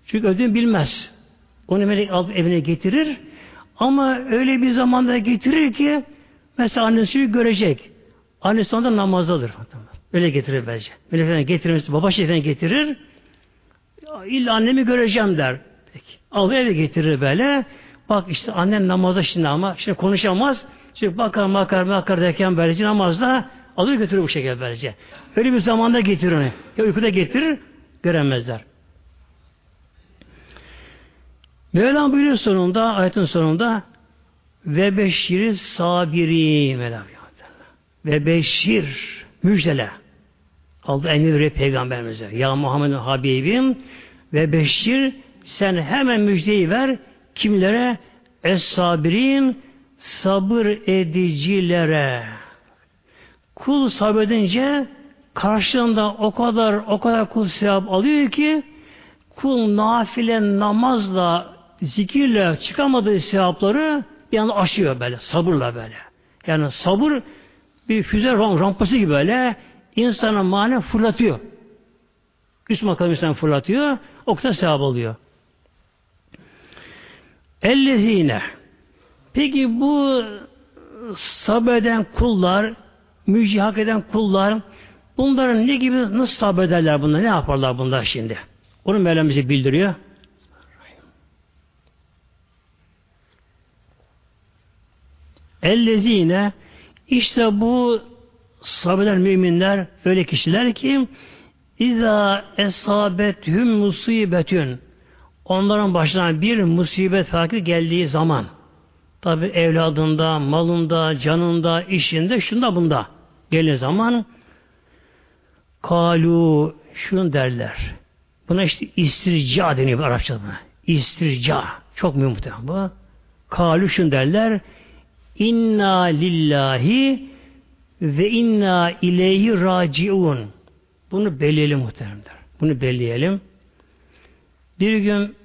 Çünkü ödün bilmez. Onu melek alıp evine getirir. Ama öyle bir zamanda getirir ki mesela annesi görecek. Annesi onda namazdadır. Öyle getirir bence. Öyle getirmesi, baba şeyden getirir. İlla annemi göreceğim der. Peki. Alır eve getirir böyle. Bak işte annen namazda şimdi ama şimdi konuşamaz. Şimdi bakar bakar bakar derken böylece namazda alır götürür bu şekilde böylece. Öyle bir zamanda getirir onu. Ya uykuda getirir göremezler. Mevlam buyuruyor sonunda, ayetin sonunda ve beşiri sabiri Mevlam ve beşir müjdele aldı emri veriyor peygamberimize. Ya Muhammed Habibim ve beşir sen hemen müjdeyi ver kimlere? Es-sabirin sabır edicilere. Kul sabredince karşılığında o kadar o kadar kul sevap alıyor ki kul nafile namazla zikirle çıkamadığı sevapları bir anda aşıyor böyle sabırla böyle. Yani sabır bir füze rampası gibi böyle insana mane fırlatıyor. Üst makam insan fırlatıyor. O kadar sevap oluyor. Ellezine Peki bu sabreden kullar, müjde hak eden kullar bunların ne gibi nasıl sabrederler bunlar? Ne yaparlar bunlar şimdi? Onu Mevlam bize bildiriyor. Ellezine işte bu sabreden müminler öyle kişiler ki İza esabethüm musibetün onların başına bir musibet fakir geldiği zaman tabi evladında, malında, canında, işinde, şunda bunda geldiği zaman kalu şunu derler. Buna işte istirca deniyor Arapçada buna. İstirca. Çok mühim bu. Kalu şunu derler. İnna lillahi ve inna ileyhi raciun. Bunu belleyelim muhteremler. Bunu belleyelim. Bir gün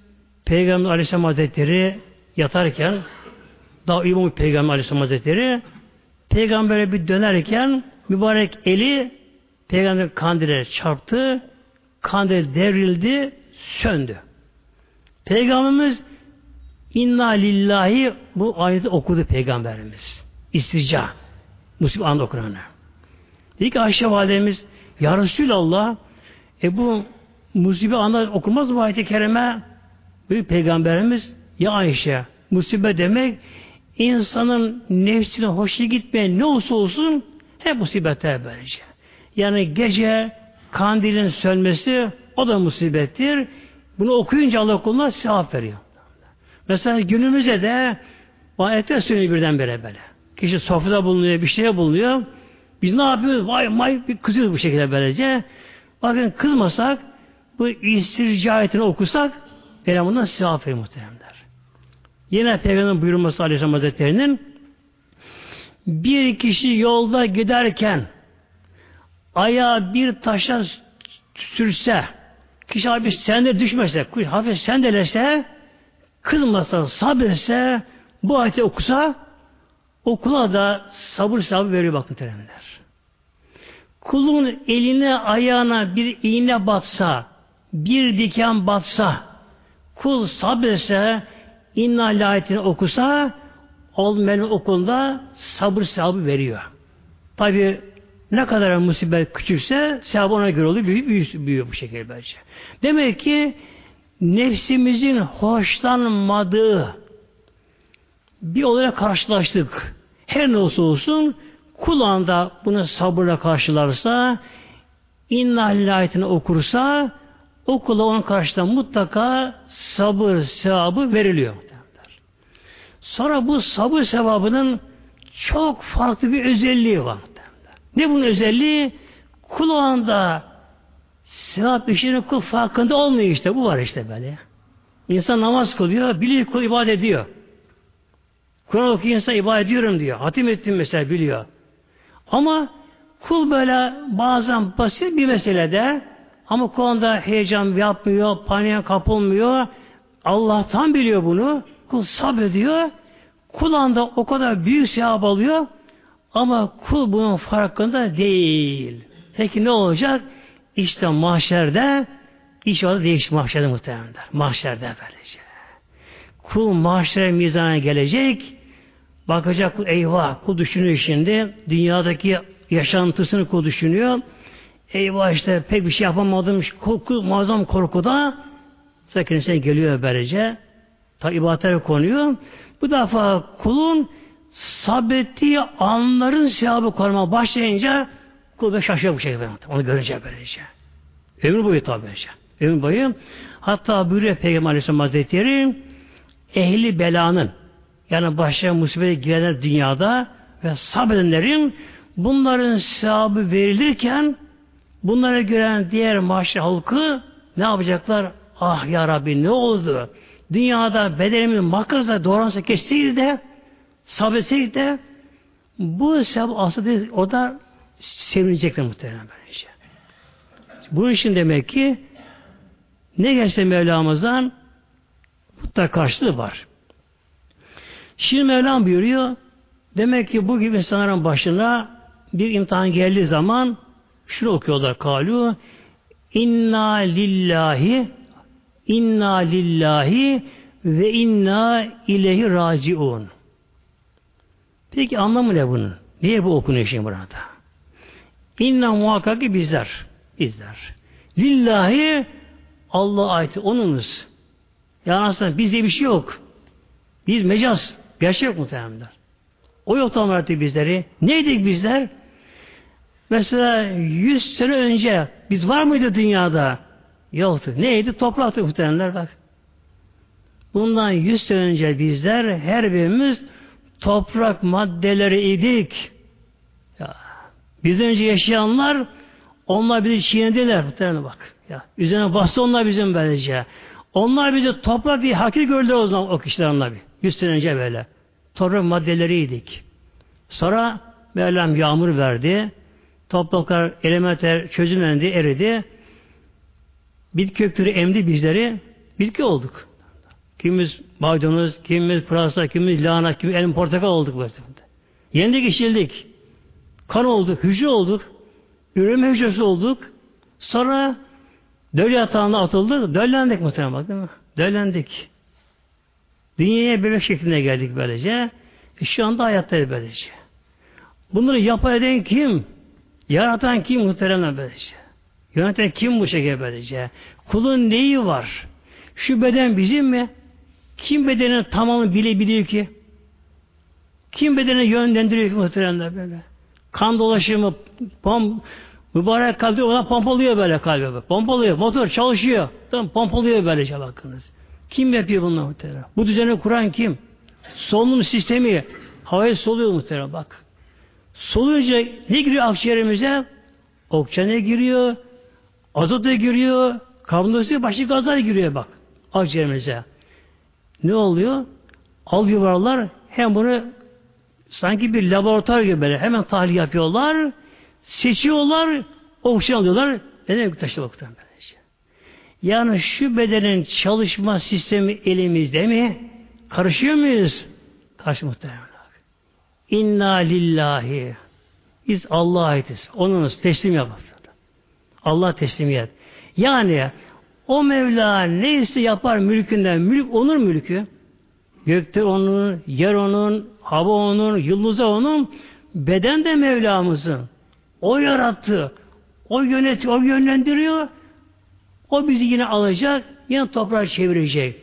Peygamber Aleyhisselam Hazretleri yatarken daha uyumamış Peygamber Aleyhisselam Hazretleri Peygamber'e bir dönerken mübarek eli Peygamber kandile çarptı. Kandil devrildi, söndü. Peygamberimiz inna lillahi bu ayeti okudu Peygamberimiz. İstica. Musibet anda okuranı. Dedi ki Ayşe validemiz Ya Resulallah e bu musibet anda okunmaz mı ayet-i kerime? Büyük peygamberimiz ya Ayşe musibet demek insanın nefsine hoşuna gitmeyen ne olsa olsun hep musibetler böylece. Yani gece kandilin sönmesi o da musibettir. Bunu okuyunca Allah kuluna sevap veriyor. Mesela günümüzde de ayetler söylüyor birdenbire böyle. Kişi sofrada bulunuyor, bir şeye bulunuyor. Biz ne yapıyoruz? Vay vay bir kızıyoruz bu şekilde böylece. Bakın kızmasak bu istirca ayetini okusak Peygamber bundan sevap verir muhteremler. Yine Peygamber'in buyurması Aleyhisselam Hazretleri'nin bir kişi yolda giderken ayağı bir taşa sürse kişi abi sende düşmese hafif sendelese kızmasa sabretse bu ayeti okusa okula da sabır sabrı veriyor bakın terenler. Kulun eline ayağına bir iğne batsa bir diken batsa kul sabretse inna layetini okusa Allah'ın okulda sabır sahabı veriyor. Tabi ne kadar musibet küçükse sevabı ona göre oluyor, büyüyor, büyüyor, büyüyor bu şekilde bence. Demek ki nefsimizin hoşlanmadığı bir olaya karşılaştık. Her ne olsa olsun kulağında bunu sabırla karşılarsa inna ayetini okursa o kula onun karşısında mutlaka sabır sevabı veriliyor. Sonra bu sabır sevabının çok farklı bir özelliği var. Ne bunun özelliği? Kul o anda sevap işinin kul farkında olmuyor işte. Bu var işte böyle. İnsan namaz kılıyor, biliyor kul ibadet ediyor. Kur'an okuyor insan ibadet ediyorum diyor. Hatim ettim mesela biliyor. Ama kul böyle bazen basit bir meselede ama konuda heyecan yapmıyor, paniğe kapılmıyor. Allah tam biliyor bunu. Kul sabrediyor. Kul anda o kadar büyük sevap alıyor. Ama kul bunun farkında değil. Peki ne olacak? İşte mahşerde iş orada değişik mahşerde muhtemelenler. Mahşerde böylece. Kul mahşere mizana gelecek. Bakacak eyvah kul düşünüyor şimdi. Dünyadaki yaşantısını kul düşünüyor. Eyvah işte pek bir şey yapamadım. Korku, muazzam korkuda kendisine geliyor böylece. Ta ibadete konuyor. Bu defa kulun sabrettiği anların sevabı koruma başlayınca kul böyle şaşıyor bu şekilde. Onu görünce böylece. Ömür boyu tabi böylece. Ömür boyu. Hatta buyuruyor Peygamber Aleyhisselam Hazretleri ehli belanın yani başına musibete girenler dünyada ve sabredenlerin bunların sevabı verilirken bunlara gören diğer mahşer halkı ne yapacaklar? Ah ya Rabbi ne oldu? Dünyada bedenimiz makarsa doğransa kesseydi de sabretseydi de bu sevap aslında o da sevinecekler muhtemelen böylece. Bu işin demek ki ne gelse Mevlamızdan mutlaka karşılığı var. Şimdi Mevlam buyuruyor demek ki bu gibi insanların başına bir imtihan geldiği zaman şunu okuyorlar kalu inna lillahi inna lillahi ve inna ileyhi raciun. Peki anlamı ne bunun? Niye bu okunuyor şimdi burada? İnna muhakkak ki bizler. Bizler. Lillahi Allah ayeti onunuz. Yani aslında bizde bir şey yok. Biz mecaz. Gerçek yok muhtemelenler. O yoktan verdi bizleri. Neydik bizler? Mesela yüz sene önce biz var mıydı dünyada? Yoktu. Neydi? Topraktı muhtemelenler bak. Bundan yüz sene önce bizler her birimiz toprak maddeleri idik. Ya, biz önce yaşayanlar onlar bizi çiğnediler. Muhtemelen bak. Ya, üzerine bastı onlar bizim böylece. Onlar bizi toprak diye hakir gördüler o zaman o kişiler onlar bir. Yüz sene önce böyle. Toprak maddeleriydik. Sonra Mevlam yağmur verdi. Topraklar elementler çözümlendi, eridi. Bitki kökleri emdi bizleri. Bitki olduk. Kimimiz maydanoz, kimimiz pırasa, kimimiz lahana, kimimiz elma portakal olduk. Böyle. Yendik işildik. Kan olduk, hücre olduk. Üreme hücresi olduk. Sonra döl yatağına atıldık. Döllendik muhtemelen bak değil mi? Döllendik. Dünyaya bebek şeklinde geldik böylece. E şu anda hayattayız böylece. Bunları yapay eden kim? Yaratan kim muhteremler böylece? Yöneten kim bu şekilde böylece? Kulun neyi var? Şu beden bizim mi? Kim bedenin tamamını bilebiliyor ki? Kim bedeni yönlendiriyor ki muhteremler böyle? Kan dolaşımı, pom, mübarek kalbi ona pompalıyor böyle kalbi. Pompalıyor, motor çalışıyor. Tamam, pompalıyor böylece bakınız. Kim yapıyor bunları muhterem? Bu düzeni kuran kim? Solunum sistemi havayı soluyor muhterem bak. Soluyunca ne giriyor akciğerimize? Oksijene giriyor, azota giriyor, karbondioksit başka gazlar giriyor bak akciğerimize. Ne oluyor? Al yuvarlar hem bunu sanki bir laboratuvar gibi böyle hemen tahlil yapıyorlar, seçiyorlar, oksijen alıyorlar, neden taşı baktan böylece. Yani şu bedenin çalışma sistemi elimizde mi? Karışıyor muyuz? Karşı muhtemelen. İnna lillahi. Biz Allah'a aitiz. Onunuz teslim yapar. Allah teslimiyet. Yani o Mevla neyse yapar mülkünden. Mülk onun mülkü. Gökte onun, yer onun, hava onun, yıldızı onun, beden de Mevlamızın. O yarattı. O yönetiyor, o yönlendiriyor. O bizi yine alacak, yine toprağa çevirecek.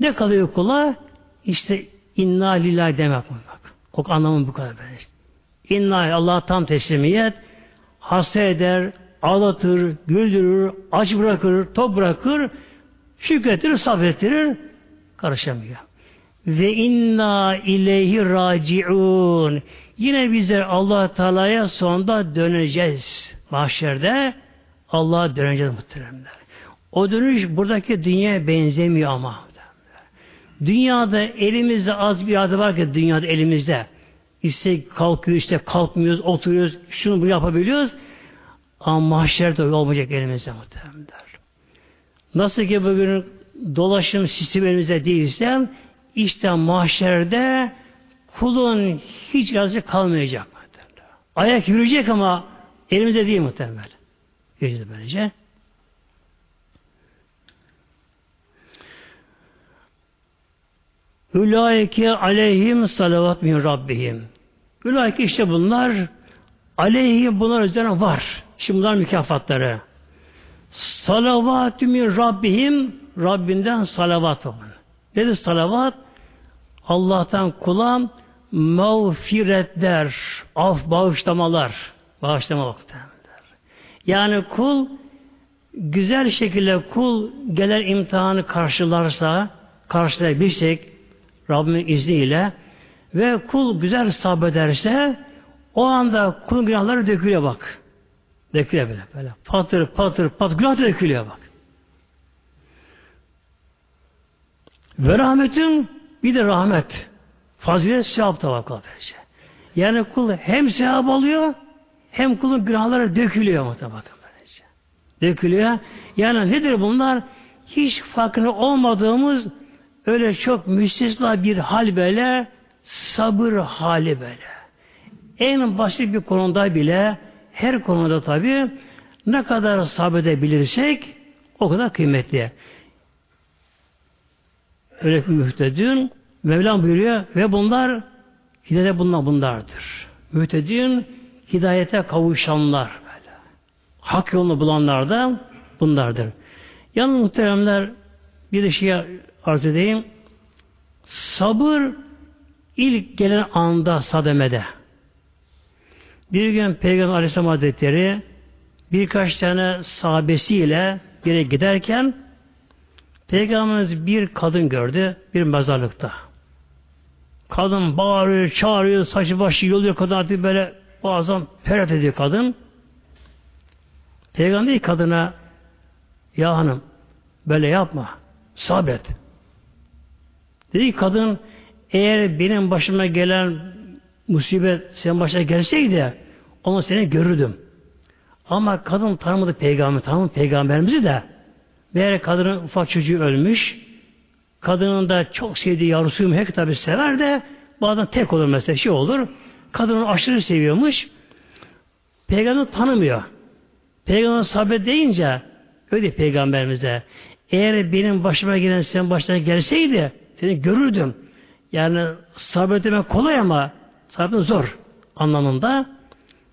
Ne kalıyor kula? İşte inna lillahi demek bu. O anlamı bu kadar böyle. İnna Allah tam teslimiyet hasta eder, ağlatır, güldürür, aç bırakır, top bırakır, şükrettirir, sabrettirir, karışamıyor. Ve inna ileyhi raciun. Yine bizler Allah Teala'ya sonunda döneceğiz. Mahşerde Allah'a döneceğiz muhteremler. O dönüş buradaki dünyaya benzemiyor ama. Dünyada elimizde az bir adı var ki dünyada elimizde. İşte kalkıyor, işte kalkmıyoruz, oturuyoruz, şunu bunu yapabiliyoruz. Ama mahşerde olmayacak elimizde muhtemelen. Nasıl ki bugün dolaşım sistemi elimizde değilse işte mahşerde kulun hiç razı kalmayacak. Ayak yürüyecek ama elimizde değil muhtemelen. Yürüyeceğiz böylece. Ülaike aleyhim salavat min rabbihim. Ülaike işte bunlar aleyhim bunlar üzerine var. Şimdi bunlar mükafatları. Salavat min rabbihim Rabbinden salavat var. Nedir salavat? Allah'tan kula mağfiretler, af bağışlamalar, bağışlama vakti. Yani kul güzel şekilde kul gelen imtihanı karşılarsa, karşılayabilecek Rabbimin izniyle ve kul güzel sabrederse o anda kulun günahları dökülüyor bak. Dökülüyor böyle. böyle. Patır patır patır günah dökülüyor bak. Ve rahmetin bir de rahmet. Fazilet sevap da var böylece. Yani kul hem sevap alıyor hem kulun günahları dökülüyor muhtemelen. Dökülüyor. Yani nedir bunlar? Hiç farkında olmadığımız öyle çok müstesna bir hal böyle sabır hali böyle. En basit bir konuda bile her konuda tabi ne kadar sabredebilirsek o kadar kıymetli. Öyle bir mühtedün Mevlam buyuruyor ve bunlar hidayete bunlar bunlardır. Mühtedün hidayete kavuşanlar böyle. Hak yolunu bulanlar da bunlardır. Yalnız muhteremler bir de şey arz edeyim. Sabır ilk gelen anda sademede. Bir gün Peygamber Aleyhisselam Hazretleri birkaç tane sahabesiyle yere giderken Peygamberimiz bir kadın gördü bir mezarlıkta. Kadın bağırıyor, çağırıyor, saçı başı yoluyor kadın artık böyle bazen feryat ediyor kadın. Peygamber kadına ya hanım böyle yapma. Sabret. Dedi ki kadın eğer benim başıma gelen musibet senin başına gelseydi onu seni görürdüm. Ama kadın tanımadı peygamber, tanımadı peygamberimizi de meğer kadının ufak çocuğu ölmüş. Kadının da çok sevdiği yavrusuyum hep tabi sever de bazen tek olur mesela şey olur. Kadını aşırı seviyormuş. Peygamber tanımıyor. Peygamber sabret deyince öyle peygamberimize eğer benim başıma gelen senin başına gelseydi seni görürdüm. Yani sabretmek kolay ama sabretmek zor anlamında.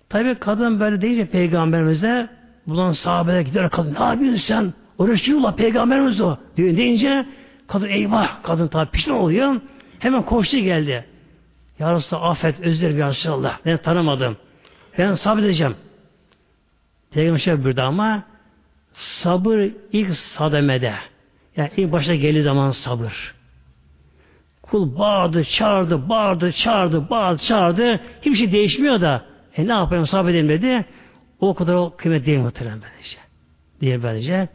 Tabi kadın böyle deyince peygamberimize bulan sahabeye gider kadın ne yapıyorsun sen? Resulullah peygamberimiz o. Diyor deyince kadın eyvah kadın tabi pişman oluyor. Hemen koştu geldi. Ya Resulallah affet özür ya Resulallah. Ben tanımadım. Ben sabredeceğim. Peygamber şey buyurdu ama sabır ilk sademede. Yani ilk başta geldiği zaman sabır. Kul bağırdı, çağırdı, bağırdı, çağırdı, bağırdı, çağırdı. Hiçbir şey değişmiyor da e ne yapayım sabredelim dedi. O kadar o kıymet değil muhtemelen böylece. Diye böylece.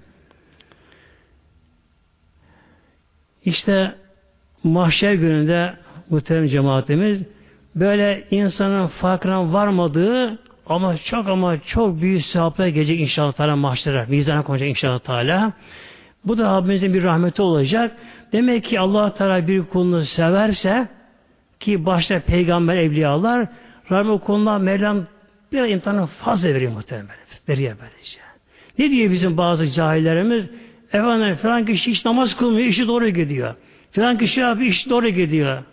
İşte mahşer gününde muhterem cemaatimiz böyle insanın farkına varmadığı ama çok ama çok büyük sevaplar gelecek inşallah Teala mahşere. Mizana konacak inşallah Teala. Bu da Rabbimizin bir rahmeti olacak. Demek ki Allah Teala bir kulunu severse ki başta peygamber evliyalar Rabbim o konuda Mevlam bir imtihanı fazla veriyor muhtemelen. Veriyor böylece. Ne diyor bizim bazı cahillerimiz? Efendim falan kişi hiç namaz kılmıyor, işi doğru gidiyor. Falan kişi abi iş doğru gidiyor.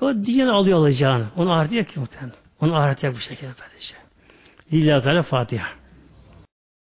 O diyen alıyor alacağını. Onu ahiret ki muhtemelen. Onu ahiret bu şekilde böylece. Lillahi Teala Fatiha.